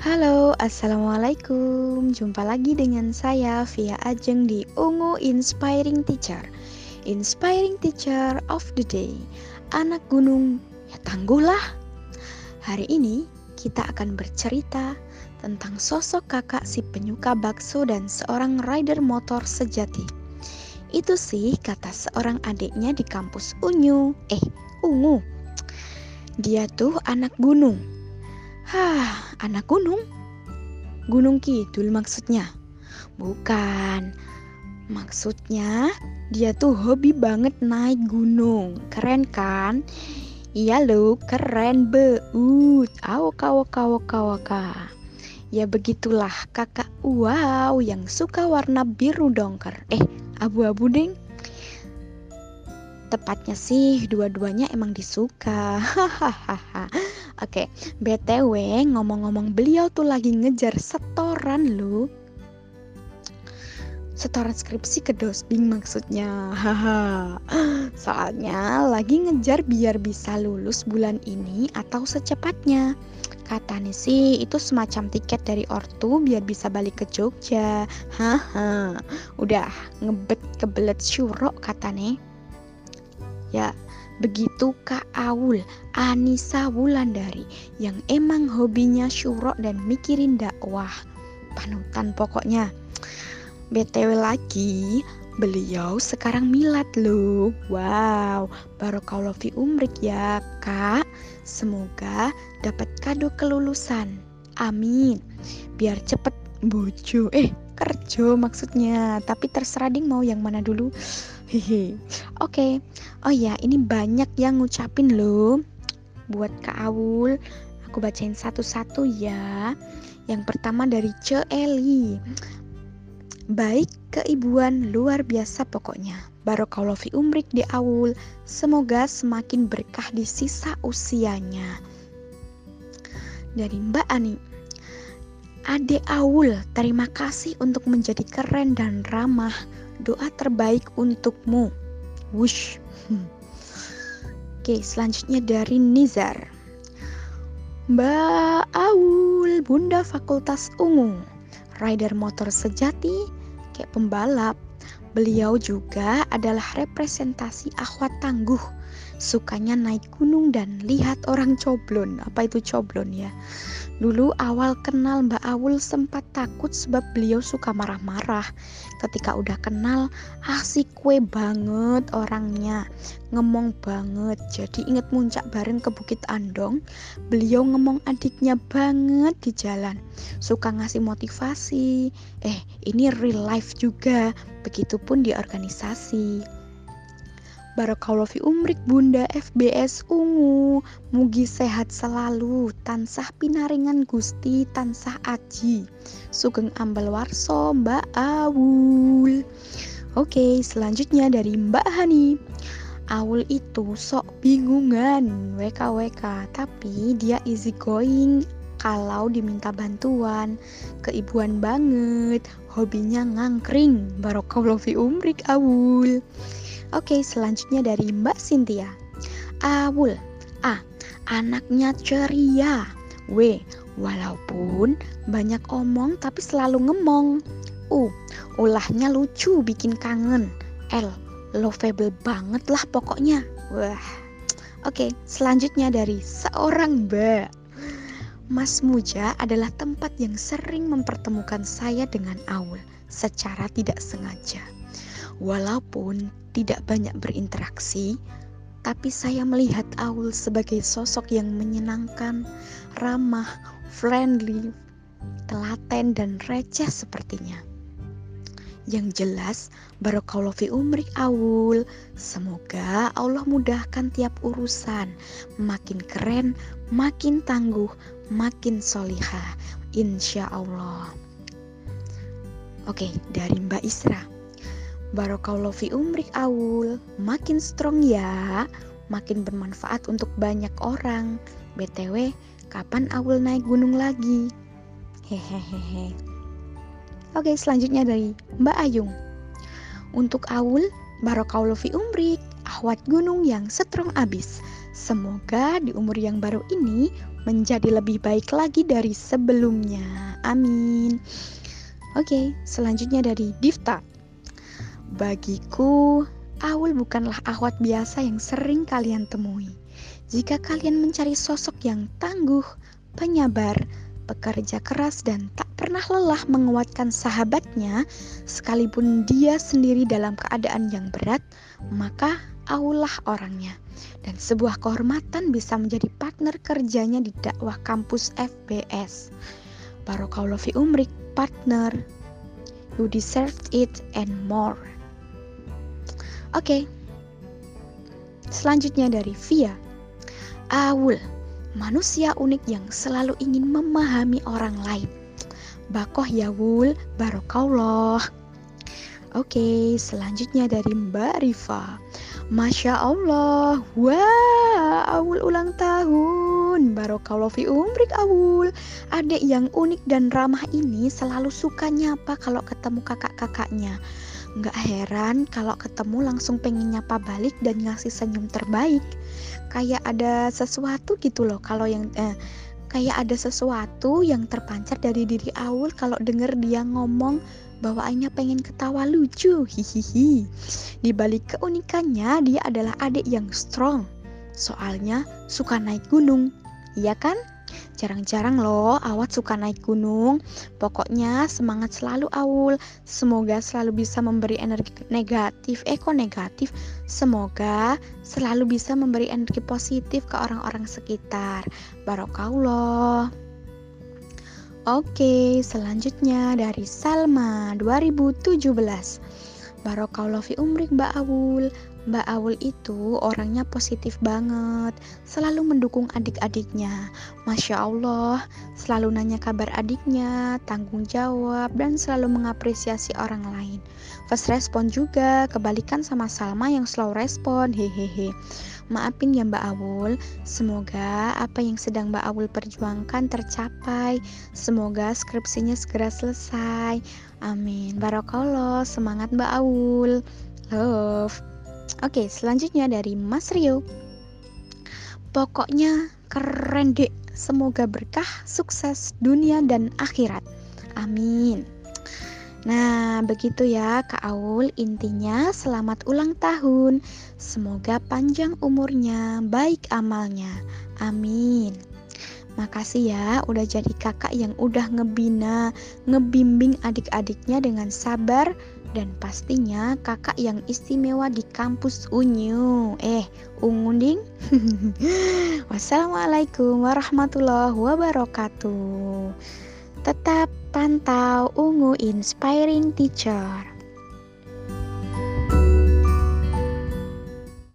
Halo, Assalamualaikum. Jumpa lagi dengan saya Via Ajeng di Ungu Inspiring Teacher. Inspiring Teacher of the Day. Anak gunung, ya tangguhlah Hari ini kita akan bercerita tentang sosok kakak si penyuka bakso dan seorang rider motor sejati. Itu sih kata seorang adiknya di kampus Unyu. Eh, Ungu. Dia tuh anak gunung Hah, anak gunung? Gunung Kidul maksudnya? Bukan. Maksudnya dia tuh hobi banget naik gunung. Keren kan? Iya lo, keren beut. Awak awak awak awak. Ya begitulah kakak wow yang suka warna biru dongker. Eh, abu-abu ding. Tepatnya sih dua-duanya emang disuka. Hahaha. Oke, BTW ngomong-ngomong beliau tuh lagi ngejar setoran lu. Setoran skripsi ke dosbing maksudnya. Haha. Soalnya lagi ngejar biar bisa lulus bulan ini atau secepatnya. Katanya sih itu semacam tiket dari ortu biar bisa balik ke Jogja. Haha. Udah ngebet kebelet syurok katanya. Ya, Begitu Kak Aul, Anissa Wulandari yang emang hobinya syurok dan mikirin dakwah. Panutan pokoknya. BTW lagi, beliau sekarang milad loh. Wow, barokallahu fi umrik ya kak. Semoga dapat kado kelulusan. Amin. Biar cepet bojo. Eh, kerja maksudnya. Tapi terserah ding mau yang mana dulu. Oke. Okay. Oh ya, ini banyak yang ngucapin loh buat Kak Awul. Aku bacain satu-satu ya. Yang pertama dari Ce Eli. Baik keibuan luar biasa pokoknya. Barokallahu fi umrik di Awul. Semoga semakin berkah di sisa usianya. Dari Mbak Ani. Ade Awul, terima kasih untuk menjadi keren dan ramah doa terbaik untukmu. Wush. Hmm. Oke, selanjutnya dari Nizar. Mbak Aul, Bunda Fakultas Ungu, rider motor sejati, kayak pembalap. Beliau juga adalah representasi akhwat tangguh sukanya naik gunung dan lihat orang coblon. Apa itu coblon ya? Dulu awal kenal Mbak Awul sempat takut sebab beliau suka marah-marah. Ketika udah kenal, asik kue banget orangnya. Ngemong banget. Jadi inget muncak bareng ke Bukit Andong, beliau ngemong adiknya banget di jalan. Suka ngasih motivasi. Eh, ini real life juga. Begitupun di organisasi. Barakallahu umrik Bunda FBS Ungu. Mugi sehat selalu. Tansah pinaringan Gusti Tansah aji. Sugeng ambal warso Mbak Awul. Oke selanjutnya dari Mbak Hani. Awul itu sok bingungan. WKWK Tapi dia easy going kalau diminta bantuan Keibuan banget Hobinya ngangkring Barakallahu fi umrik Awul Oke, selanjutnya dari Mbak Cynthia. Awul. A. Anaknya ceria. W. Walaupun banyak omong tapi selalu ngemong. U. Ulahnya lucu bikin kangen. L. Lovable banget lah pokoknya. Wah. Oke, selanjutnya dari seorang Mbak. Mas Muja adalah tempat yang sering mempertemukan saya dengan Aul secara tidak sengaja. Walaupun tidak banyak berinteraksi, tapi saya melihat Aul sebagai sosok yang menyenangkan, ramah, friendly, telaten dan receh sepertinya. Yang jelas, barokallahu fi umrik Aul. Semoga Allah mudahkan tiap urusan, makin keren, makin tangguh, makin solihah. Insya Allah. Oke, dari Mbak Isra. Barokallahu fi umrik awul, makin strong ya, makin bermanfaat untuk banyak orang. BTW, kapan awul naik gunung lagi? Hehehehe. Oke, selanjutnya dari Mbak Ayung. Untuk awul, barokallahu fi umrik, ahwat gunung yang strong abis. Semoga di umur yang baru ini menjadi lebih baik lagi dari sebelumnya. Amin. Oke, selanjutnya dari Difta. Bagiku, Aul bukanlah akhwat biasa yang sering kalian temui. Jika kalian mencari sosok yang tangguh, penyabar, pekerja keras dan tak pernah lelah menguatkan sahabatnya, sekalipun dia sendiri dalam keadaan yang berat, maka Aulah orangnya. Dan sebuah kehormatan bisa menjadi partner kerjanya di dakwah kampus FBS. Barokallahu fi umrik, partner. You deserve it and more. Oke. Okay. Selanjutnya dari Via. Aul, manusia unik yang selalu ingin memahami orang lain. Bakoh ya Wul, barokallah. Oke, selanjutnya dari Mbak Rifa. Masya Allah, wah, Awul ulang tahun. Barokallahu fi umrik Awul. Adik yang unik dan ramah ini selalu suka nyapa kalau ketemu kakak-kakaknya. Nggak heran kalau ketemu langsung pengen nyapa balik dan ngasih senyum terbaik. Kayak ada sesuatu gitu loh kalau yang eh, kayak ada sesuatu yang terpancar dari diri Awul kalau denger dia ngomong bawaannya pengen ketawa lucu. Hihihi. Di balik keunikannya, dia adalah adik yang strong. Soalnya suka naik gunung. Iya kan? Jarang-jarang loh Awat suka naik gunung. Pokoknya semangat selalu Aul. Semoga selalu bisa memberi energi negatif, eko negatif. Semoga selalu bisa memberi energi positif ke orang-orang sekitar. Barokallah. Oke, selanjutnya dari Salma 2017. Barokallahu fi umrik Mbak Awul. Mbak Awul itu orangnya positif banget, selalu mendukung adik-adiknya. Masya Allah, selalu nanya kabar adiknya, tanggung jawab, dan selalu mengapresiasi orang lain. First respon juga, kebalikan sama Salma yang slow respon, hehehe. Maafin ya Mbak Awul, semoga apa yang sedang Mbak Awul perjuangkan tercapai. Semoga skripsinya segera selesai. Amin. Barokallah, semangat Mbak Awul. Love. Oke, selanjutnya dari Mas Rio. Pokoknya keren dek. Semoga berkah, sukses dunia dan akhirat. Amin. Nah, begitu ya Kak Aul. Intinya selamat ulang tahun. Semoga panjang umurnya, baik amalnya. Amin. Makasih ya udah jadi kakak yang udah ngebina, ngebimbing adik-adiknya dengan sabar dan pastinya kakak yang istimewa di kampus Unyu. Eh, Ungunding. Wassalamualaikum warahmatullahi wabarakatuh. Tetap pantau Ungu Inspiring Teacher.